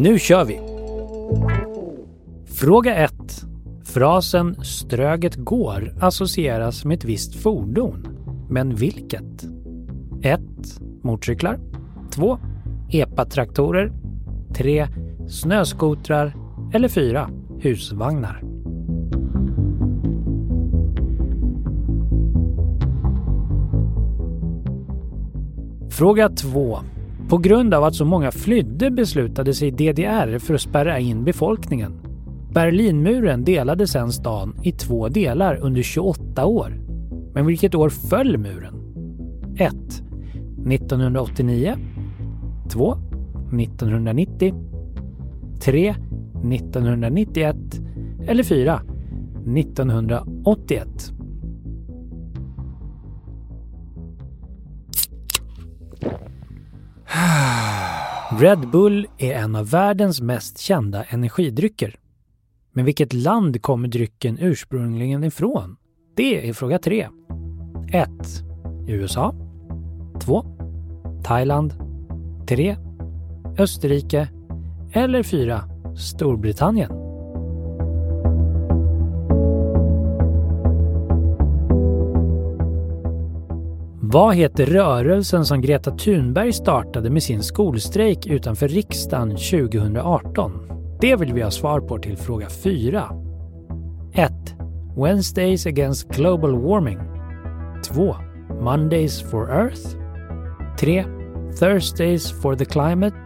Nu kör vi! Fråga 1. Frasen “Ströget går” associeras med ett visst fordon. Men vilket? 1. Motorcyklar 2. Epatraktorer 3. Snöskotrar eller 4. Husvagnar. Fråga 2. På grund av att så många flydde beslutade sig DDR för att spärra in befolkningen. Berlinmuren delade sedan stan i två delar under 28 år. Men vilket år föll muren? 1. 1989 2. 1990 3. 1991 eller 4. 1981 Red Bull är en av världens mest kända energidrycker. Men vilket land kommer drycken ursprungligen ifrån? Det är fråga 3. 1. USA 2. Thailand 3. Österrike eller 4. Storbritannien. Vad heter rörelsen som Greta Thunberg startade med sin skolstrejk utanför riksdagen 2018? Det vill vi ha svar på till fråga 4. 1. Wednesdays Against Global Warming 2. Mondays for Earth 3. Thursdays for the Climate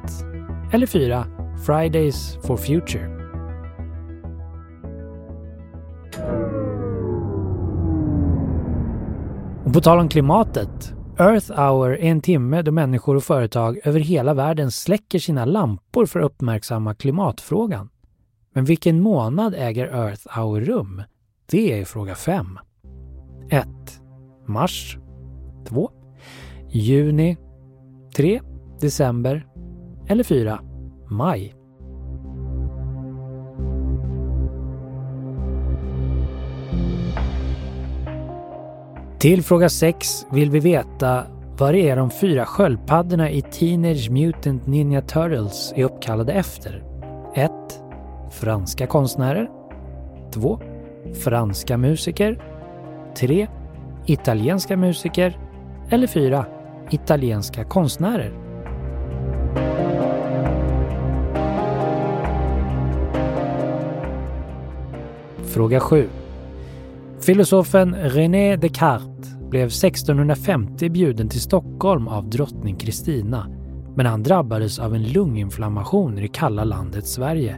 eller 4. Fridays for Future. Och på tal om klimatet. Earth Hour är en timme då människor och företag över hela världen släcker sina lampor för att uppmärksamma klimatfrågan. Men vilken månad äger Earth Hour rum? Det är fråga 5. 1. Mars 2. Juni 3. December eller 4. Maj Till fråga 6 vill vi veta vad det är de fyra sköldpaddorna i Teenage Mutant Ninja Turtles är uppkallade efter. 1. Franska konstnärer 2. Franska musiker 3. Italienska musiker eller 4. Italienska konstnärer. Fråga 7. Filosofen René Descartes blev 1650 bjuden till Stockholm av drottning Kristina. Men han drabbades av en lunginflammation i det kalla landet Sverige.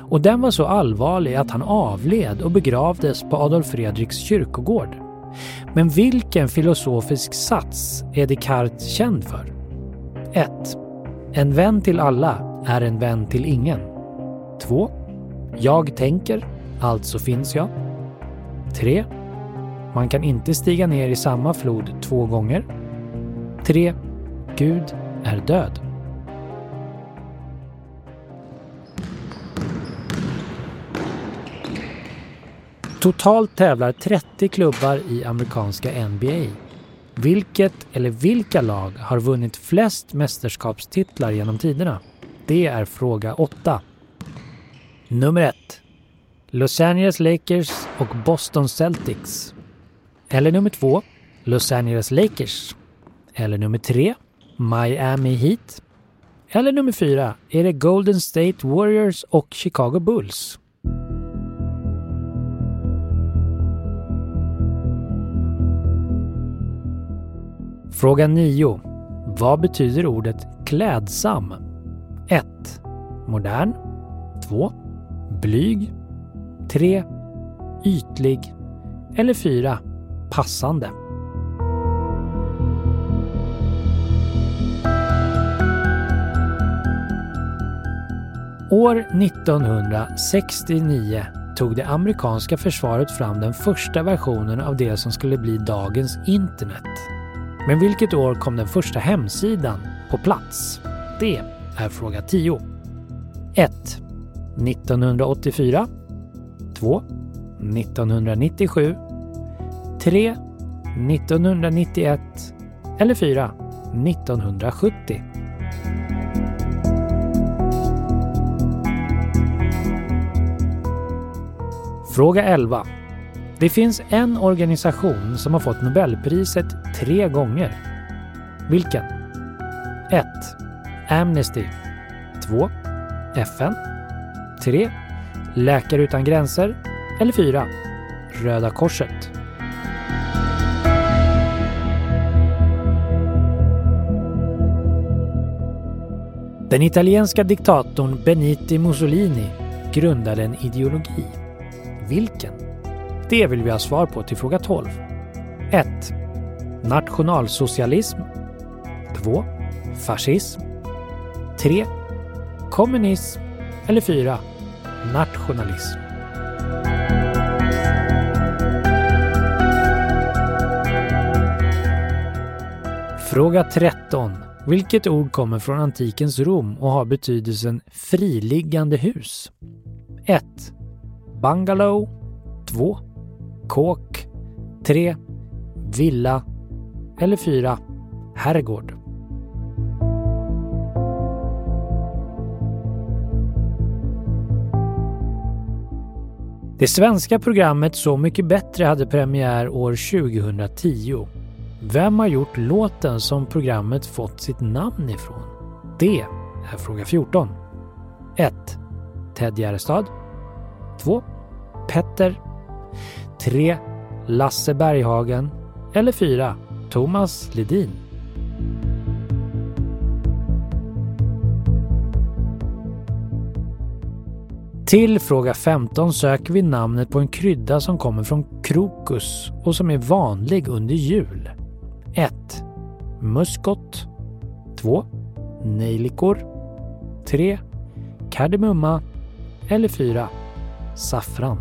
Och den var så allvarlig att han avled och begravdes på Adolf Fredriks kyrkogård. Men vilken filosofisk sats är Descartes känd för? 1. En vän till alla är en vän till ingen. 2. Jag tänker, alltså finns jag. 3. Man kan inte stiga ner i samma flod två gånger. 3. Gud är död. Totalt tävlar 30 klubbar i amerikanska NBA. Vilket eller vilka lag har vunnit flest mästerskapstitlar genom tiderna? Det är fråga 8. Nummer 1. Los Angeles Lakers och Boston Celtics. Eller nummer två, Los Angeles Lakers. Eller nummer tre, Miami Heat. Eller nummer fyra, Är det Golden State Warriors och Chicago Bulls? Fråga 9. Vad betyder ordet klädsam? 1. Modern 2. Blyg 3. Ytlig eller 4. Passande. År 1969 tog det amerikanska försvaret fram den första versionen av det som skulle bli dagens internet. Men vilket år kom den första hemsidan på plats? Det är fråga 10. 1. 1984 2. 1997 3. 1991 eller 4. 1970. Fråga 11. Det finns en organisation som har fått Nobelpriset tre gånger. Vilken? 1. Amnesty 2. FN 3. Läkare utan gränser eller 4. Röda Korset. Den italienska diktatorn Benito Mussolini grundade en ideologi. Vilken? Det vill vi ha svar på till fråga 12. 1. Nationalsocialism 2. Fascism 3. Kommunism eller 4. Nationalism. Fråga 13. Vilket ord kommer från antikens Rom och har betydelsen friliggande hus? 1. Bungalow 2. Kåk 3. Villa eller 4. Herrgård. Det svenska programmet Så mycket bättre hade premiär år 2010. Vem har gjort låten som programmet fått sitt namn ifrån? Det är fråga 14. 1. Ted Gärdestad 2. Petter 3. Lasse Berghagen eller 4. Thomas Ledin. Till fråga 15 söker vi namnet på en krydda som kommer från krokus och som är vanlig under jul. 1. Muskot 2. Nejlikor 3. Kardemumma eller 4. Saffran.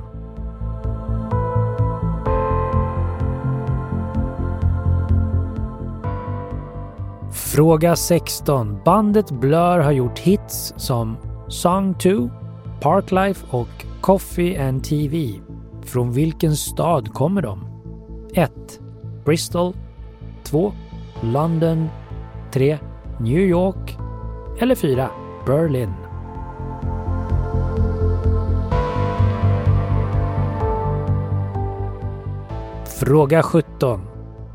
Fråga 16. Bandet Blur har gjort hits som Song 2, Parklife och Coffee and TV. Från vilken stad kommer de? 1. Bristol 2. London 3. New York eller 4. Berlin. Fråga 17.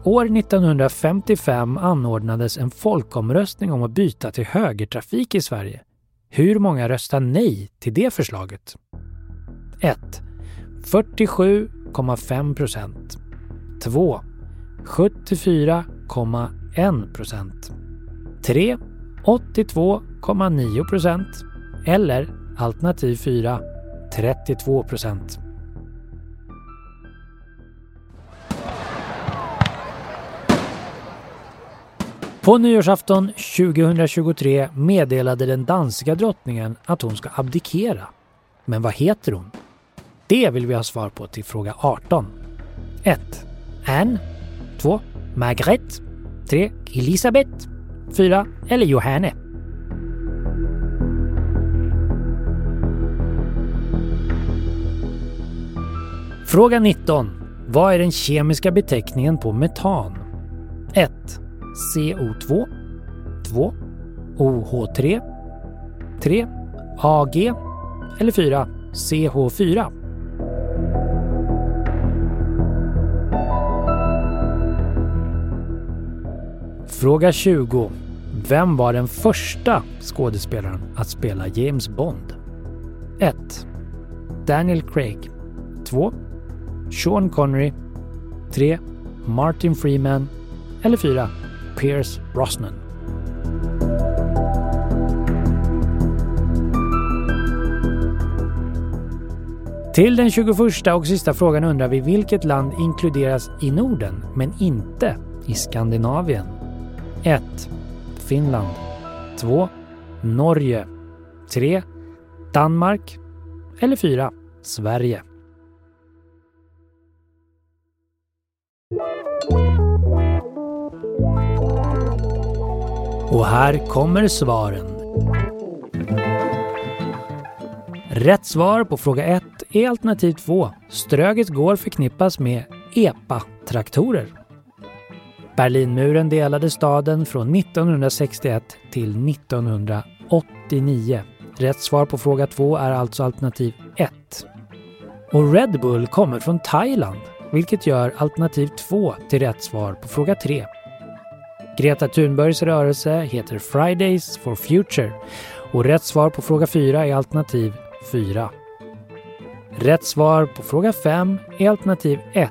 År 1955 anordnades en folkomröstning om att byta till högertrafik i Sverige. Hur många röstar nej till det förslaget? 1. 47,5 procent. 2. 74,1 procent. 3. 82,9 procent. Eller alternativ 4. 32 procent. På nyårsafton 2023 meddelade den danska drottningen att hon ska abdikera. Men vad heter hon? Det vill vi ha svar på till fråga 18. 1. Anne 2. Margrethe 3. Elisabeth 4. Eller Johanne. Fråga 19. Vad är den kemiska beteckningen på metan? 1. CO2 2. OH3 3. AG eller 4. CH4 Fråga 20. Vem var den första skådespelaren att spela James Bond? 1. Daniel Craig 2. Sean Connery 3. Martin Freeman eller 4. Pierce Brosnan. Till den 21 och sista frågan undrar vi vilket land inkluderas i Norden men inte i Skandinavien? 1. Finland 2. Norge 3. Danmark eller 4. Sverige. Och här kommer svaren. Rätt svar på fråga 1 är alternativ 2. Ströget går förknippas med EPA-traktorer. Berlinmuren delade staden från 1961 till 1989. Rätt svar på fråga 2 är alltså alternativ 1. Och Red Bull kommer från Thailand, vilket gör alternativ 2 till rätt svar på fråga 3. Greta Thunbergs rörelse heter Fridays for Future och rätt svar på fråga 4 är alternativ 4. Rätt svar på fråga 5 är alternativ 1.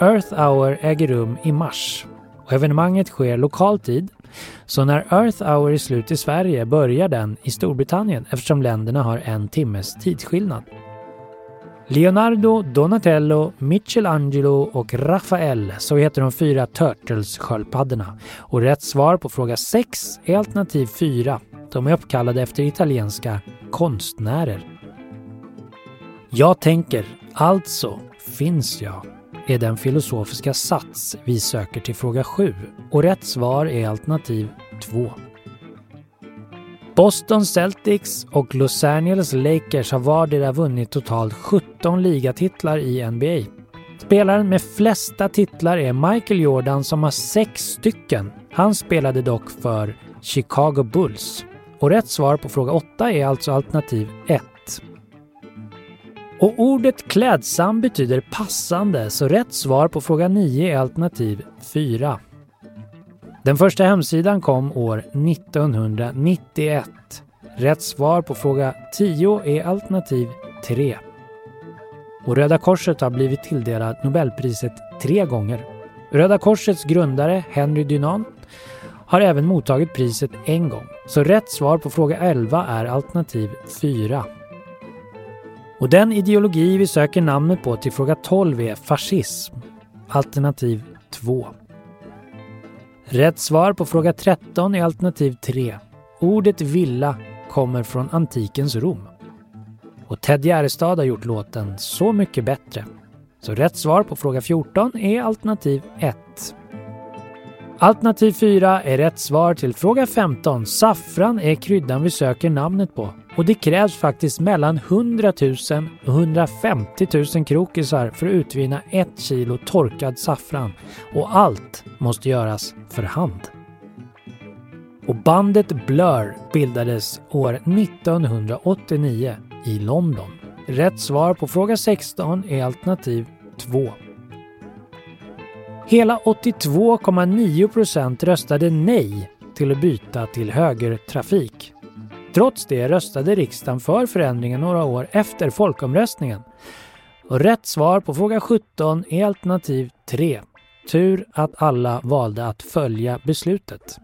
Earth Hour äger rum i mars och evenemanget sker lokal tid. Så när Earth Hour är slut i Sverige börjar den i Storbritannien eftersom länderna har en timmes tidsskillnad. Leonardo, Donatello, Michelangelo och Rafael, så heter de fyra Turtles-sköldpaddorna. Och rätt svar på fråga 6 är alternativ 4. De är uppkallade efter italienska konstnärer. Jag tänker, alltså finns jag, är den filosofiska sats vi söker till fråga 7 och rätt svar är alternativ 2. Boston Celtics och Los Angeles Lakers har vardera vunnit totalt 17 ligatitlar i NBA. Spelaren med flesta titlar är Michael Jordan som har sex stycken. Han spelade dock för Chicago Bulls. Och rätt svar på fråga 8 är alltså alternativ 1. Och ordet klädsam betyder passande, så rätt svar på fråga 9 är alternativ 4. Den första hemsidan kom år 1991. Rätt svar på fråga 10 är alternativ 3. Och Röda Korset har blivit tilldelat Nobelpriset tre gånger. Röda Korsets grundare Henry Dunant har även mottagit priset en gång. Så rätt svar på fråga 11 är alternativ 4. Och den ideologi vi söker namnet på till fråga 12 är fascism. Alternativ 2. Rätt svar på fråga 13 är alternativ 3. Ordet villa kommer från antikens Rom. Och Ted Gärdestad har gjort låten Så mycket bättre. Så rätt svar på fråga 14 är alternativ 1. Alternativ 4 är rätt svar till fråga 15. Saffran är kryddan vi söker namnet på. Och det krävs faktiskt mellan 100 000 och 150 000 krokisar för att utvinna ett kilo torkad saffran. Och allt måste göras för hand. Och bandet Blur bildades år 1989 i London. Rätt svar på fråga 16 är alternativ 2. Hela 82,9 procent röstade nej till att byta till högertrafik. Trots det röstade riksdagen för förändringen några år efter folkomröstningen. Och rätt svar på fråga 17 är alternativ 3. Tur att alla valde att följa beslutet.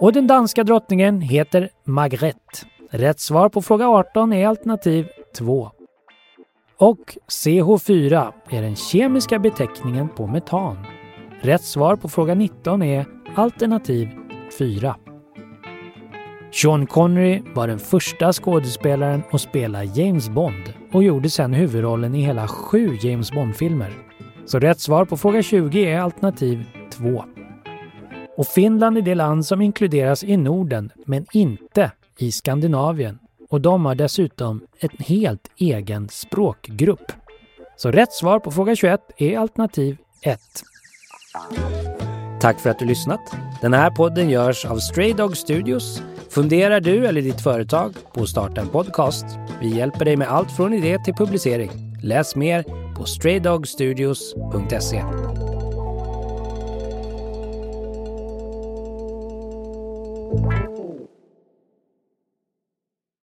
Och den danska drottningen heter Margret. Rätt svar på fråga 18 är alternativ 2. Och CH4 är den kemiska beteckningen på metan. Rätt svar på fråga 19 är alternativ 4. Sean Connery var den första skådespelaren att spela James Bond och gjorde sedan huvudrollen i hela sju James Bond-filmer. Så rätt svar på fråga 20 är alternativ 2. Och Finland är det land som inkluderas i Norden, men inte i Skandinavien. Och de har dessutom en helt egen språkgrupp. Så rätt svar på fråga 21 är alternativ 1. Tack för att du lyssnat. Den här podden görs av Stray Dog Studios. Funderar du eller ditt företag på att starta en podcast? Vi hjälper dig med allt från idé till publicering. Läs mer på straydogstudios.se.